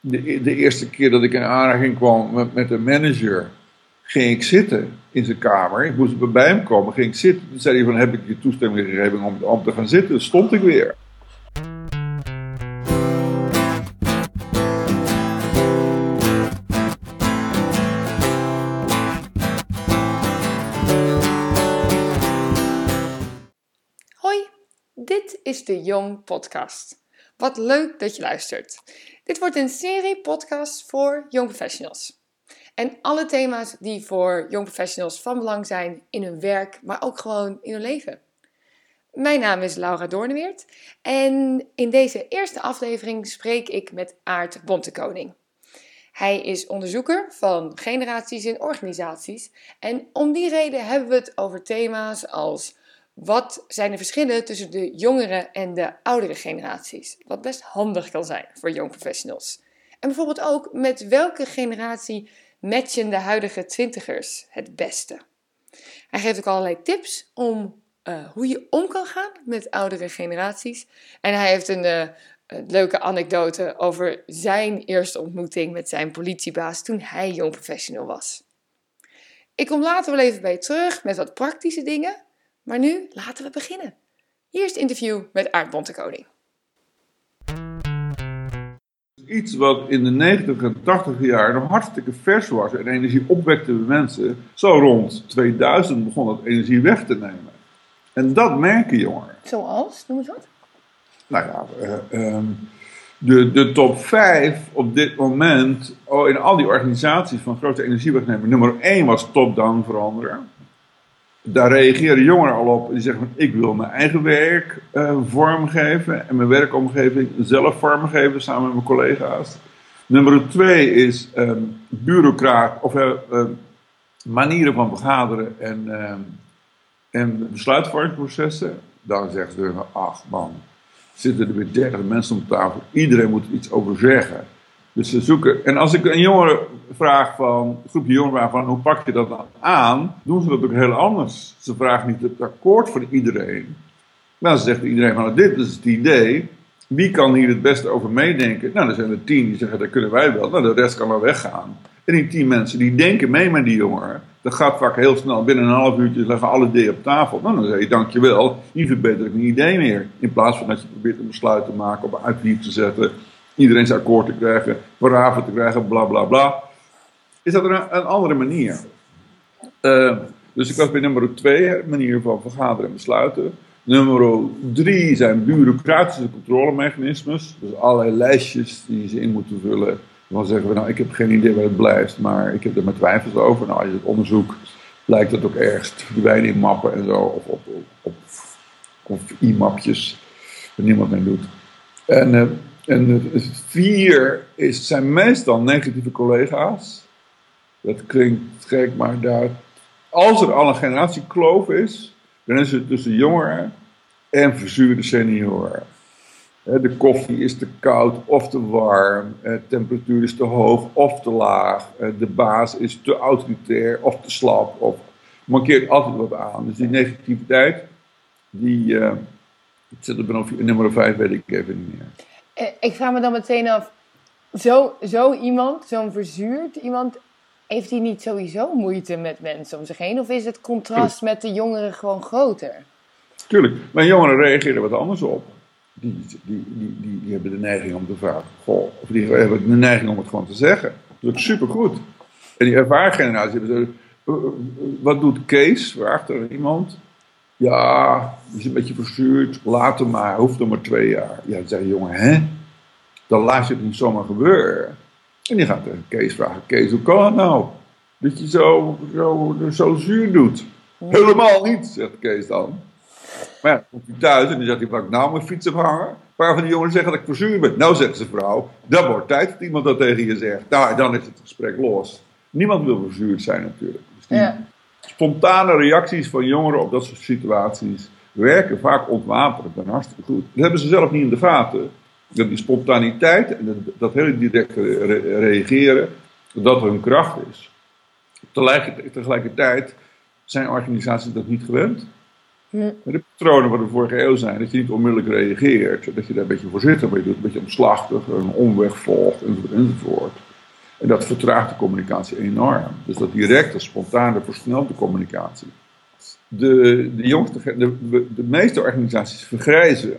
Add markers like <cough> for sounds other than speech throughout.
de, de eerste keer dat ik in aanraking kwam met, met een manager, ging ik zitten in zijn kamer. Ik moest bij hem komen, ging ik zitten. Toen zei hij van, heb ik je toestemming gegeven om, te gaan zitten? Stond ik weer. Hoi, dit is de Jong Podcast. Wat leuk dat je luistert. Dit wordt een serie podcasts voor Young Professionals. En alle thema's die voor Young Professionals van belang zijn in hun werk, maar ook gewoon in hun leven. Mijn naam is Laura Doorneweert en in deze eerste aflevering spreek ik met Aart Bontekoning. Hij is onderzoeker van generaties in organisaties en om die reden hebben we het over thema's als wat zijn de verschillen tussen de jongere en de oudere generaties? Wat best handig kan zijn voor young professionals. En bijvoorbeeld ook met welke generatie matchen de huidige twintigers het beste? Hij geeft ook allerlei tips om uh, hoe je om kan gaan met oudere generaties. En hij heeft een uh, leuke anekdote over zijn eerste ontmoeting met zijn politiebaas toen hij young professional was. Ik kom later wel even bij terug met wat praktische dingen. Maar nu laten we beginnen. Hier is het interview met Aart Bontekoning. Iets wat in de 90 en 80 jaar nog hartstikke vers was en energie opwekte bij mensen. Zo rond 2000 begon dat energie weg te nemen. En dat merken jongeren. Zoals? Noem eens wat. Nou ja, uh, um, de, de top 5 op dit moment oh, in al die organisaties van grote energiewegnemers. Nummer 1 was top-down veranderen daar reageren jongeren al op. Die zeggen van ik wil mijn eigen werk uh, vormgeven en mijn werkomgeving zelf vormgeven samen met mijn collega's. Nummer twee is um, bureaucraat of uh, uh, manieren van vergaderen en, en besluitvormingsprocessen. Dan zeggen ze ach man, zitten er weer dertig mensen om tafel. Iedereen moet iets over zeggen. Dus ze zoeken. En als ik een jongere vraag van, een groepje jongeren vraag van hoe pak je dat dan aan, doen ze dat ook heel anders. Ze vragen niet het akkoord voor iedereen. Nou, ze zegt iedereen van dit is het idee. Wie kan hier het beste over meedenken? Nou, dan zijn er tien die zeggen dat kunnen wij wel. Nou, de rest kan wel weggaan. En die tien mensen die denken mee met die jongeren. Dat gaat vaak heel snel. Binnen een half uurtje leggen alle ideeën op tafel. Nou, dan zeg je dankjewel. Hier verbeter ik mijn idee meer. In plaats van dat je probeert een besluit te maken, op een te zetten iedereen zijn akkoord te krijgen, paraven te krijgen, bla bla bla. Is dat een, een andere manier? Uh, dus ik was bij nummer twee, manier van vergaderen en besluiten. Nummer drie zijn bureaucratische controlemechanismes. Dus allerlei lijstjes die ze in moeten vullen. Dan zeggen we, nou, ik heb geen idee waar het blijft, maar ik heb er mijn twijfels over. Nou, als je het onderzoekt, blijkt dat ook ergens te verdwijnen in mappen en zo. Of op, op, op, e-mapjes, waar niemand mee doet. En uh, en vier is, zijn meestal negatieve collega's. Dat klinkt gek, maar daar, als er al een generatiekloof is, dan is het tussen jongeren en verzuurde senioren. De koffie is te koud of te warm, de temperatuur is te hoog of te laag, de baas is te autoritair of te slap, of mankeert altijd wat aan. Dus die negativiteit, die, uh, zit er bij nummer 5, weet ik even niet meer. Eh, ik vraag me dan meteen af, zo, zo iemand, zo'n verzuurd iemand, heeft hij niet sowieso moeite met mensen om zich heen? Of is het contrast met de jongeren gewoon groter? Tuurlijk, maar jongeren reageren wat anders op. Die, die, die, die, die hebben de neiging om te vragen, goh, of die hebben de neiging om het gewoon te zeggen. Dat is supergoed. En die ervaren generatie hebben zo, eh, eh, wat doet Kees? Vraagt er iemand. Ja, is een beetje verzuurd. Later maar, hoeft nog maar twee jaar. Ja, dan zeg je, jongen, hè? Dan laat je het niet zomaar gebeuren. En die gaat tegen Kees vragen: Kees, hoe kan het nou? Dat je zo, zo, zo zuur doet. Helemaal niet, zegt Kees dan. Maar ja, komt hij thuis en dan zegt hij: Pak nou mijn fiets ophangen? Een paar van die jongens zeggen dat ik verzuurd ben. Nou, zegt zijn vrouw: Dat wordt tijd dat iemand dat tegen je zegt. Nou, dan is het gesprek los. Niemand wil verzuurd zijn, natuurlijk. Dus die, ja spontane reacties van jongeren op dat soort situaties werken vaak ontwapenend en hartstikke goed. Dat hebben ze zelf niet in de gaten. Dat die spontaniteit en dat hele directe reageren, dat hun kracht is. Tegelijkertijd zijn organisaties dat niet gewend. Hm. De patronen van de vorige eeuw zijn dat je niet onmiddellijk reageert, dat je daar een beetje voor zit, maar je doet een beetje omslachtig, een omweg volgt enzovoort enzovoort. En dat vertraagt de communicatie enorm. Dus dat directe, spontane, versnelt de communicatie. De, de, jongste, de, de, meeste organisaties vergrijzen.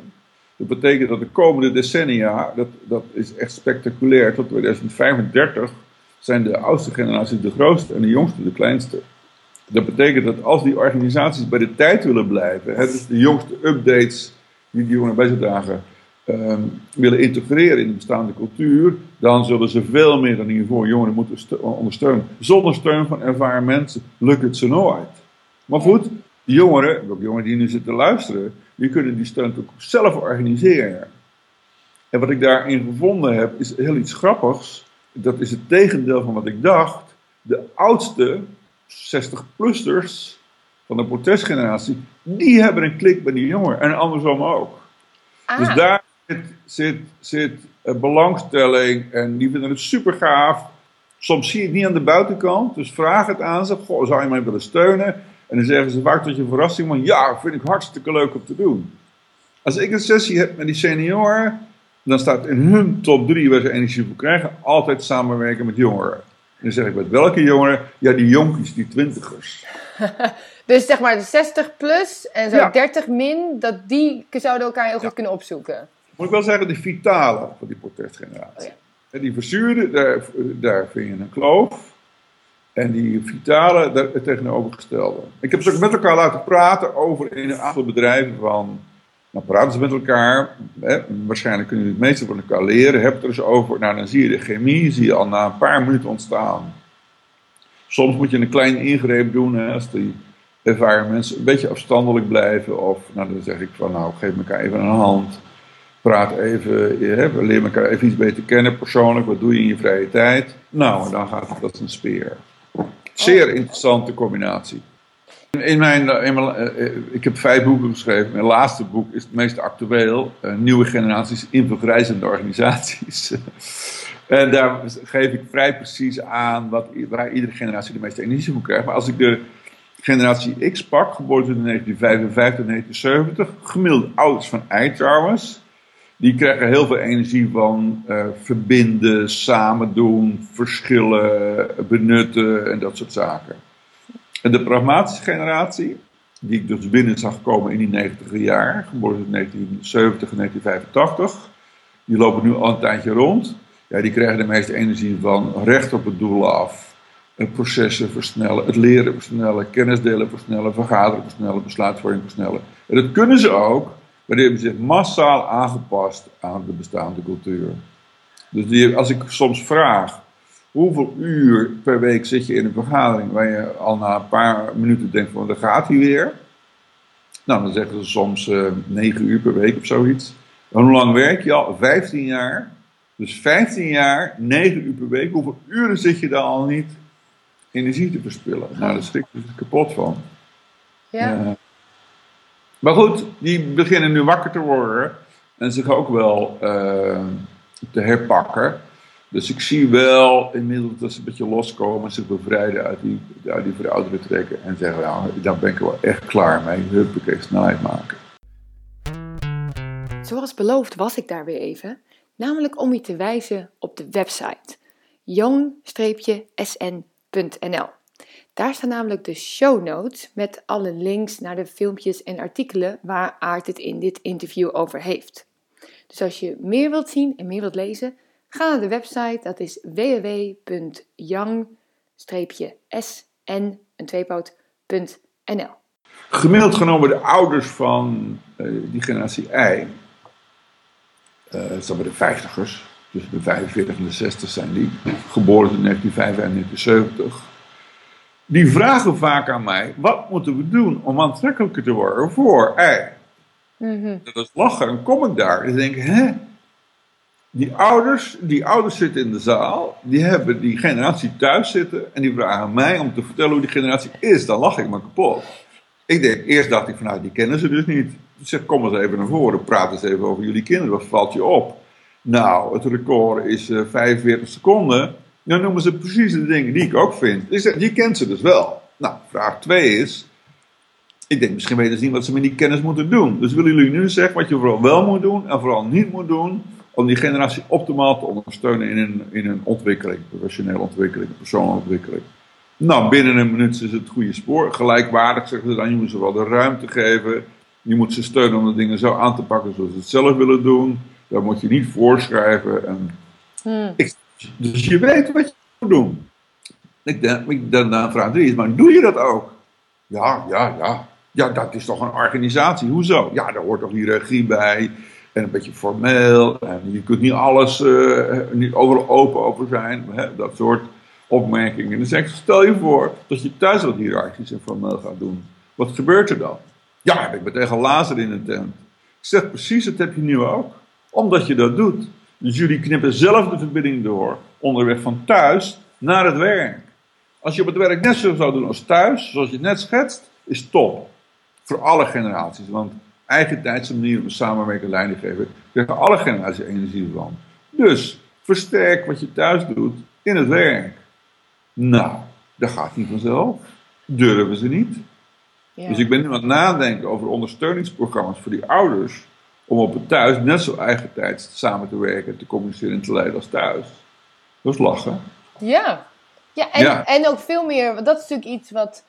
Dat betekent dat de komende decennia, dat, dat is echt spectaculair, tot 2035 zijn de oudste generaties de grootste en de jongste de kleinste. Dat betekent dat als die organisaties bij de tijd willen blijven, hè, dus de jongste updates die die jongeren bij zich dragen, ehm, willen integreren in de bestaande cultuur, dan zullen ze veel meer dan hiervoor jongeren moeten ste- ondersteunen. Zonder steun van ervaren mensen lukt het ze nooit. Maar goed, die jongeren, ook jongeren die nu zitten luisteren, die kunnen die steun ook zelf organiseren. En wat ik daarin gevonden heb, is heel iets grappigs. Dat is het tegendeel van wat ik dacht. De oudste 60-plussers van de protestgeneratie, die hebben een klik bij die jongeren. En andersom ook. Ah, Dus daar zit, zit, zit belangstelling en die vinden het super gaaf. Soms zie je het niet aan de buitenkant, dus vraag het aan ze. Goh, zou je mij willen steunen? En dan zeggen ze vaak tot je verrassing van ja, vind ik hartstikke leuk om te doen. Als ik een sessie heb met die senioren, dan staat in hun top 3 waar ze energie voor krijgen, altijd samenwerken met jongeren. En dan zeg ik met welke jongeren? Ja, die jonkies, die twintigers. <laughs> dus zeg maar de 60 plus en zo Ja. 30 min, dat die zouden elkaar heel goed Ja. kunnen opzoeken. Moet ik wel zeggen, de vitale van die protestgeneratie. Oh ja. Die verzuurde, daar, daar vind je een kloof. En die vitale, daar het tegenovergestelde. Ik heb ze ook met elkaar laten praten over in een aantal bedrijven van. Nou, praten ze met elkaar. Hè, waarschijnlijk kunnen jullie het meeste van elkaar leren. Heb er eens over. Nou, dan zie je de chemie zie je al na een paar minuten ontstaan. Soms moet je een klein ingreep doen. Hè, als die ervaren mensen een beetje afstandelijk blijven. Of nou, dan zeg ik van, nou, geef elkaar even een hand. Praat even, hè, we leren elkaar even iets beter kennen persoonlijk. Wat doe je in je vrije tijd? Nou, en dan gaat het als een speer. Zeer interessante combinatie. In mijn, in mijn, eh, eh, ik heb vijf boeken geschreven. Mijn laatste boek is het meest actueel. eh, nieuwe generaties in vergrijzende organisaties. <laughs> en daar geef ik vrij precies aan wat, waar iedere generatie de meeste energie van krijgt. Maar als ik de generatie X pak, geboren in 1955 en 1970, gemiddeld ouders van ei trouwens. Die krijgen heel veel energie van eh, verbinden, samen doen, verschillen, benutten en dat soort zaken. En de pragmatische generatie, die ik dus binnen zag komen in die 90 jaar, geboren in 1970 en 1985, die lopen nu al een tijdje rond. Ja, die krijgen de meeste energie van recht op het doel af. Processen versnellen, het leren versnellen, kennis delen versnellen, vergaderen versnellen, besluitvorming versnellen. En dat kunnen ze ook, maar die hebben zich massaal aangepast aan de bestaande cultuur. Dus die, als ik soms vraag, hoeveel uur per week zit je in een vergadering waar je al na een paar minuten denkt van, daar gaat hij weer. Nou, dan zeggen ze soms eh 9 uur per week of zoiets. En hoe lang werk je al? 15 jaar. Dus 15 jaar, 9 uur per week. Hoeveel uren zit je daar al niet energie te verspillen? Nou, daar schrik ik dus kapot van. Ja. Eh, maar goed, die beginnen nu wakker te worden en zich ook wel eh, te herpakken. Dus ik zie wel inmiddels dat ze een beetje loskomen en zich bevrijden uit die, uit die verouderde trekken. En zeggen, ja, daar ben ik wel echt klaar mee. Huppakee, snelheid maken. Zoals beloofd was ik daar weer even, namelijk om je te wijzen op de website young-sn.nl. Daar staan namelijk de show notes met alle links naar de filmpjes en artikelen waar Aart het in dit interview over heeft. Dus als je meer wilt zien en meer wilt lezen, ga naar de website, dat is www.young-sn, een tweepoot.nl. Gemiddeld genomen de ouders van eh, die generatie I, eh dat zijn de vijftigers, tussen de 45 en de 60 zijn die, geboren in 1955 en 1970. Die vragen vaak aan mij, wat moeten we doen om aantrekkelijker te worden voor I? Mhm. Dat is lachen, en kom ik daar en denk, hè? Die ouders, die ouders zitten in de zaal, die hebben die generatie thuis zitten en die vragen mij om te vertellen hoe die generatie is. Dan lach ik me kapot. Ik denk, eerst dacht ik van nou, die kennen ze dus niet. Ik zeg, kom eens even naar voren, praat eens even over jullie kinderen, wat valt je op? Nou, het record is eh, 45 seconden. Dan noemen ze precies de dingen die ik ook vind. Ik zeg, die kent ze dus wel. Nou, vraag 2 is, Ik denk, misschien weten ze niet wat ze met die kennis moeten doen. Dus willen jullie nu zeggen wat je vooral wel moet doen en vooral niet moet doen om die generatie optimaal te ondersteunen in een, in een ontwikkeling, professionele ontwikkeling, persoonlijke ontwikkeling. Nou, binnen een minuut is het goede spoor. Gelijkwaardig zeggen ze dan, je moet ze wel de ruimte geven. Je moet ze steunen om de dingen zo aan te pakken zoals ze het zelf willen doen. Dat moet je niet voorschrijven. En Hmm. ik, dus je weet wat je moet doen. Ik denk, ik dan, dan vraag drie is, maar doe je dat ook? Ja, ja, ja. Ja, dat is toch een organisatie. Hoezo? Ja, daar hoort toch hiërarchie bij. En een beetje formeel. En je kunt niet alles, eh, niet overal open over zijn. Hè, dat soort opmerkingen. Zeg ik, stel je voor dat je thuis wat hiërarchisch en formeel gaat doen. Wat gebeurt er dan? Ja, ik ben tegen lazer in de tent. Ik zeg precies, dat heb je nu ook. Omdat je dat doet. Dus jullie knippen zelf de verbinding door. Onderweg van thuis naar het werk. Als je op het werk net zo zou doen als thuis, zoals je het net schetst, is top. Voor alle generaties. Want eigen tijdse manier om samenwerken en leiding geven, krijgen alle generaties energie van. Dus versterk wat je thuis doet in het werk. Nou, dat gaat niet vanzelf. Durven ze niet. Ja. Dus ik ben nu aan het nadenken over ondersteuningsprogramma's voor die ouders. Om op het thuis net zo eigen tijd samen te werken, te communiceren en te leiden als thuis. Dat is lachen. Ja, ja, en, Ja. en ook veel meer, want dat is natuurlijk iets wat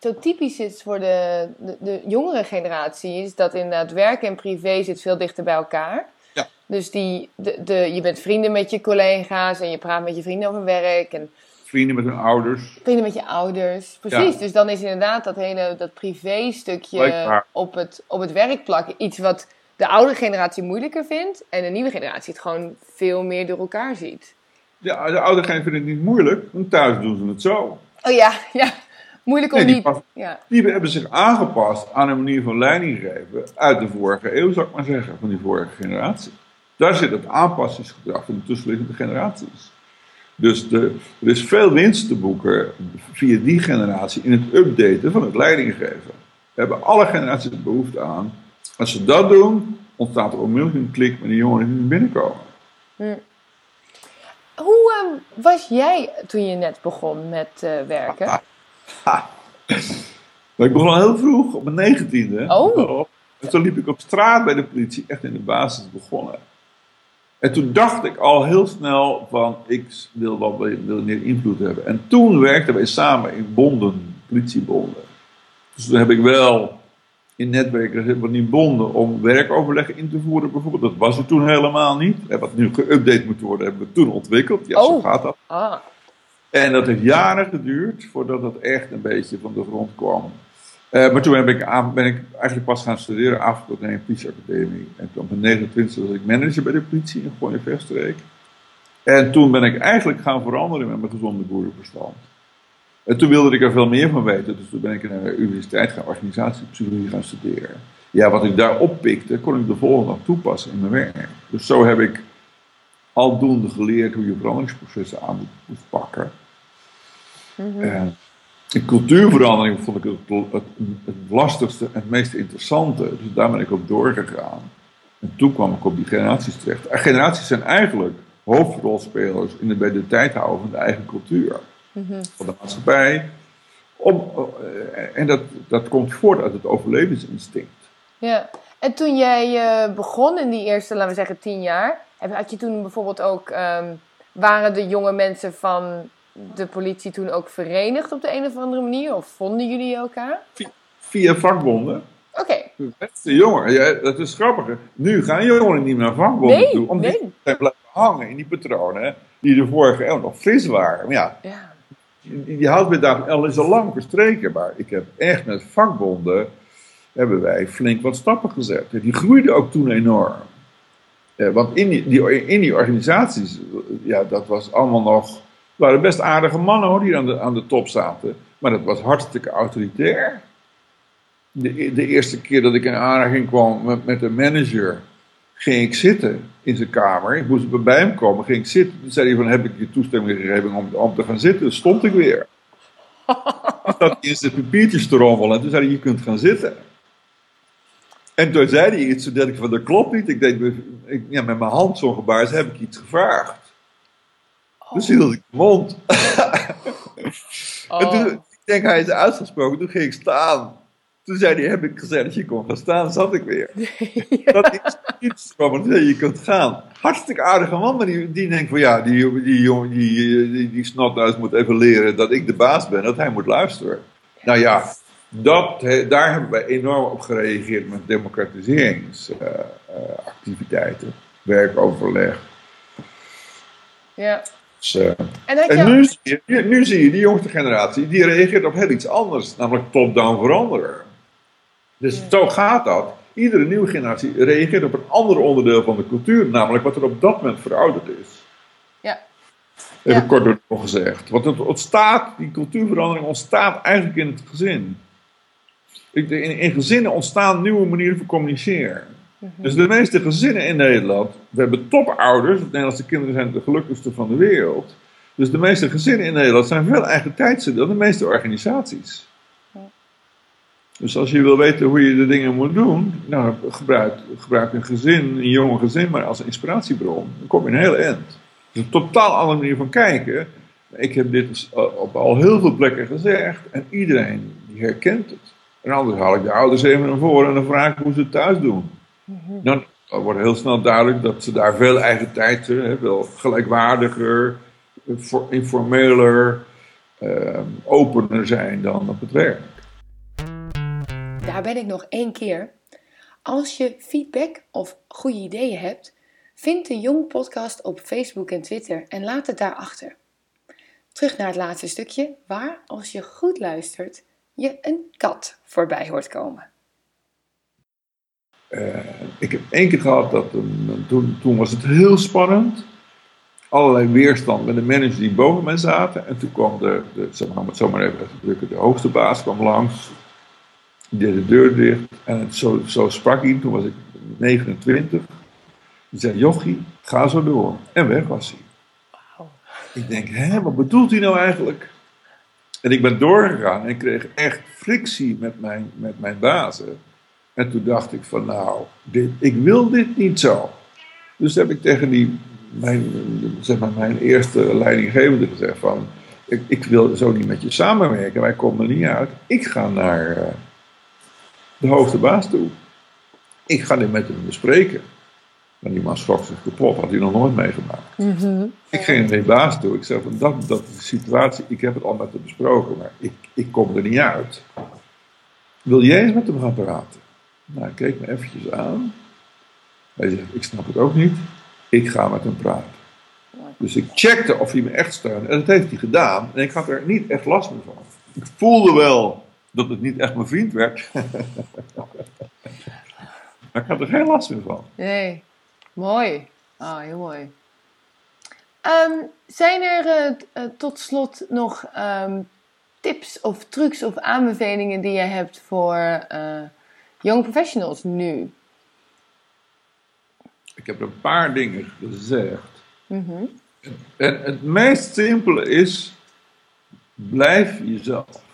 zo typisch is voor de, de, de jongere generatie, is dat inderdaad werk en privé zit veel dichter bij elkaar. Ja. Dus die, de, de, je bent vrienden met je collega's en je praat met je vrienden over werk en Vrienden met hun ouders. vrienden met je ouders. Precies, Ja. dus dan is inderdaad dat hele dat privé stukje op het, op het werk plakken iets wat de oude generatie moeilijker vindt en de nieuwe generatie het gewoon veel meer door elkaar ziet. Ja, de ouderen vinden het niet moeilijk, want thuis doen ze het zo. Oh ja, ja. Moeilijk om Nee, die niet. pas- Ja. Die hebben zich aangepast aan een manier van leiding geven uit de vorige eeuw, zou ik maar zeggen, van die vorige generatie. Daar zit het aanpassingsgedrag van de tussenliggende generaties. Dus de, er is veel winst te boeken via die generatie in het updaten van het leidinggeven. We hebben alle generaties er behoefte aan. Als ze dat doen, ontstaat er onmiddellijk een klik met de jongeren die binnenkomen. Hoe ehm, was jij toen je net begon met eh, werken? <laughs> Maar ik begon al heel vroeg, op mijn negentiende. Oh. En toen liep ik op straat bij de politie, echt in de basis begonnen. En toen dacht ik al heel snel van, ik wil wel wil meer invloed hebben. En toen werkten wij samen in bonden, politiebonden. Dus toen heb ik wel in netwerken van die bonden om werkoverleg in te voeren bijvoorbeeld. Dat was er toen helemaal niet. En wat nu geüpdate moet worden, hebben we toen ontwikkeld. Ja, zo Oh. gaat dat. Ah, En dat heeft jaren geduurd voordat dat echt een beetje van de grond kwam. Eh, maar toen heb ik aan, ben ik eigenlijk pas gaan studeren, afgelopen in een politieacademie. En toen op mijn 29 was ik manager bij de politie in Gooien Verstreek. En toen ben ik eigenlijk gaan veranderen met mijn gezonde boerenverstand. En toen wilde ik er veel meer van weten, dus toen ben ik naar de universiteit gaan organisatiepsychologie gaan studeren. Ja, wat ik daar oppikte, kon ik de volgende dag toepassen in mijn werk. Dus zo heb ik aldoende geleerd hoe je veranderingsprocessen aan moet, pakken. En de cultuurverandering vond ik het, het, het lastigste en het meest interessante. Dus daar ben ik op doorgegaan. En toen kwam ik op die generaties terecht. En generaties zijn eigenlijk hoofdrolspelers in het bij de tijd houden van de eigen cultuur. Van de maatschappij. Om, eh, en dat, dat komt voort uit het overlevingsinstinct. ja. En toen jij eh, begon in die eerste, laten we zeggen, tien jaar, had je toen bijvoorbeeld ook, ehm, waren de jonge mensen van de politie toen ook verenigd op de een of andere manier? Of vonden jullie elkaar? Via vakbonden. Oké, De beste jongeren, ja, dat is grappig. Nu gaan jongeren niet meer naar vakbonden Nee, toe. Omdat nee. ze blijven hangen in die patronen die de vorige eeuw nog fris waren. Maar ja, ja. Die, die houdbedacht al is al lang verstreken. Maar ik heb echt met vakbonden, hebben wij flink wat stappen gezet. Die groeiden ook toen enorm. Eh, want in die, in die organisaties, ja, dat was allemaal nog... waren best aardige mannen hoor, die aan de, aan de top zaten. Maar dat was hartstikke autoritair. De, de eerste keer dat ik in aanraking kwam met, met een manager, ging ik zitten in zijn kamer. Ik moest bij hem komen, ging ik zitten. Toen zei hij van, heb ik je toestemming gegeven om, om te gaan zitten? Toen stond ik weer. Toen zat hij in zijn papiertjes te rommelen en toen zei hij, je kunt gaan zitten. En toen zei hij iets, toen dacht ik van, dat klopt niet. Ik deed ik, ja, met mijn hand zo'n gebaar, dus heb ik iets gevraagd. Dus hield ik mijn mond. <laughs> En toen, Oh. ik denk, hij is uitgesproken. Toen ging ik staan. Toen zei hij, heb ik gezegd dat je kon gaan staan, zat ik weer. <laughs> Dat is iets waarvan je kunt gaan. Hartstikke aardige man, maar die, die denkt van ja, die, die jongen, die, die, die snothuis moet even leren dat ik de baas ben, dat hij moet luisteren. Nou ja, dat, daar hebben wij enorm op gereageerd met democratiseringsactiviteiten, werkoverleg. Ja. Dus, uh, en, en nu, zie je, nu zie je die jongste generatie, die reageert op heel iets anders, namelijk top-down veranderen. Dus zo gaat dat. Iedere nieuwe generatie reageert op een ander onderdeel van de cultuur, namelijk wat er op dat moment verouderd is. Ja. Even ja. kort door nog gezegd. Want het ontstaat, die cultuurverandering ontstaat eigenlijk in het gezin. In, in gezinnen ontstaan nieuwe manieren van communiceren. Mhm. Dus de meeste gezinnen in Nederland, we hebben topouders, de Nederlandse kinderen zijn de gelukkigste van de wereld. Dus de meeste gezinnen in Nederland zijn veel eigen tijdse dan de meeste organisaties. Dus als je wil weten hoe je de dingen moet doen, nou, gebruik, gebruik een gezin, een jonge gezin, maar als inspiratiebron. Dan kom je een heel eind. is een totaal andere manier van kijken. Ik heb dit dus op al heel veel plekken gezegd en iedereen die herkent het. En anders haal ik de ouders even naar voren en dan vraag ik hoe ze het thuis doen. Mhm. Dan wordt heel snel duidelijk dat ze daar veel eigen tijd hebben, wel gelijkwaardiger, informeler, uh, opener zijn dan op het werk daar ben ik nog één keer. Als je feedback of goede ideeën hebt, vind de Jong Podcast op Facebook en Twitter en laat het daarachter. Terug naar het laatste stukje, waar, als je goed luistert, je een kat voorbij hoort komen. Uh, ik heb één keer gehad dat toen, toen was het heel spannend. Allerlei weerstand met de managers die boven mij zaten. En toen kwam de, de zeg maar, het zomaar de hoogste baas kwam langs. Die deed de deur dicht en zo, zo sprak hij, toen was ik 29. Die zei, jochie, ga zo door. En weg was hij. Ik denk, hè, wat bedoelt hij nou eigenlijk? En ik ben doorgegaan en ik kreeg echt frictie met mijn, met mijn bazen. En toen dacht ik van, nou, dit, ik wil dit niet zo. Dus heb ik tegen die, mijn, zeg maar, mijn eerste leidinggevende gezegd van, ik, ik wil zo niet met je samenwerken, wij komen er niet uit. Ik ga naar... Uh, de hoogste baas toe. Ik ga dit met hem bespreken. Maar die man schrok zich kapot, had hij nog nooit meegemaakt. Mhm. Ik ging naar de baas toe. Ik zei van dat, dat is de situatie, ik heb het al met hem besproken, maar ik, ik kom er niet uit. Wil jij eens met hem gaan praten? Nou, hij keek me eventjes aan. Hij zegt, ik snap het ook niet. Ik ga met hem praten. Dus ik checkte of hij me echt steunde. En dat heeft hij gedaan. En ik had er niet echt last meer van. Ik voelde wel dat het niet echt mijn vriend werd. <laughs> maar ik had er geen last meer van. Nee, mooi. Oh, heel mooi. Ehm, zijn er uh, uh, tot slot nog um, tips of trucs of aanbevelingen die je hebt voor uh, young professionals nu? Ik heb een paar dingen gezegd. Mm -hmm. En het meest simpele is: blijf jezelf.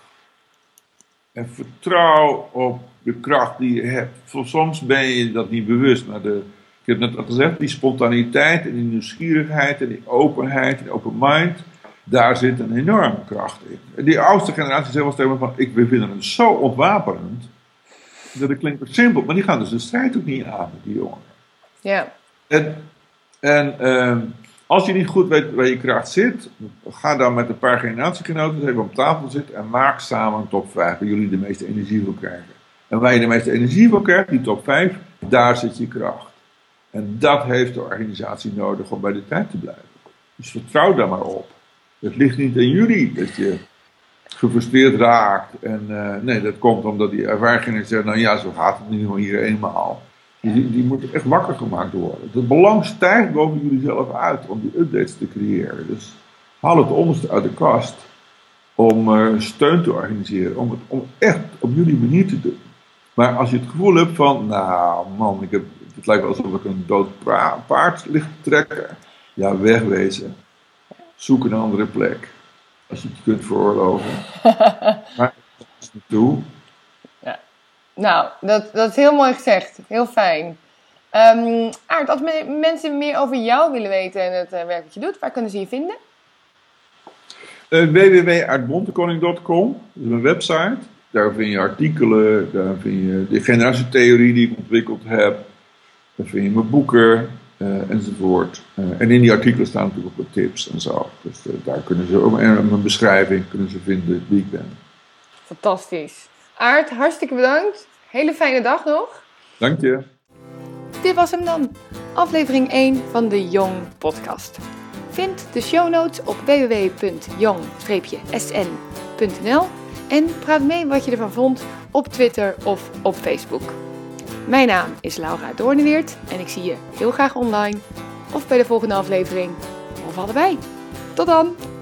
En vertrouw op de kracht die je hebt. Soms ben je dat niet bewust, maar de, ik heb net al gezegd, die spontaniteit en die nieuwsgierigheid en die openheid en open mind, daar zit een enorme kracht in. Die oudste generatie zegt wel tegen van, ik, we vinden het zo ontwapenend, dat het klinkt simpel, maar die gaan dus de strijd ook niet aan met die jongeren. Ja. En, en uh, als je niet goed weet waar je kracht zit, ga dan met een paar generatiegenoten even op tafel zitten en maak samen een top 5 waar jullie de meeste energie voor krijgen. En waar je de meeste energie voor krijgt, die top 5, daar zit je kracht. En dat heeft de organisatie nodig om bij de tijd te blijven. Dus vertrouw daar maar op. Het ligt niet aan jullie dat je gefrustreerd raakt. En uh, nee, dat komt omdat die ervaringen zeggen, nou ja, zo gaat het nu hier eenmaal. Die, die moeten echt wakker gemaakt worden. Het belang stijgt boven jullie zelf uit om die updates te creëren. Dus haal het onderste uit de kast om uh, steun te organiseren. Om het om echt op jullie manier te doen. Maar als je het gevoel hebt van, nou man, ik heb, het lijkt wel alsof ik een dood paard ligt te trekken. Ja, wegwezen. Zoek een andere plek. Als je het kunt veroorloven. <laughs> maar toe. Nou, dat, dat is heel mooi gezegd. Heel fijn. Um, Aard, als mensen meer over jou willen weten en het uh, werk wat je doet, waar kunnen ze je vinden? Uh, www.aardbontekoning.com, dat is mijn website. Daar vind je artikelen, daar vind je de generatietheorie die ik ontwikkeld heb. Daar vind je mijn boeken uh, enzovoort. Uh, en in die artikelen staan natuurlijk ook wat tips en zo. Dus daar kunnen ze ook, en mijn beschrijving kunnen ze vinden wie ik ben. Fantastisch. Aart, hartstikke bedankt. Hele fijne dag nog. Dank je. Dit was hem dan. Aflevering 1 van de Jong Podcast. Vind de show notes op www.jong-sn.nl en praat mee wat je ervan vond op Twitter of op Facebook. Mijn naam is Laura Doorneweert en ik zie je heel graag online of bij de volgende aflevering of allebei. Tot dan!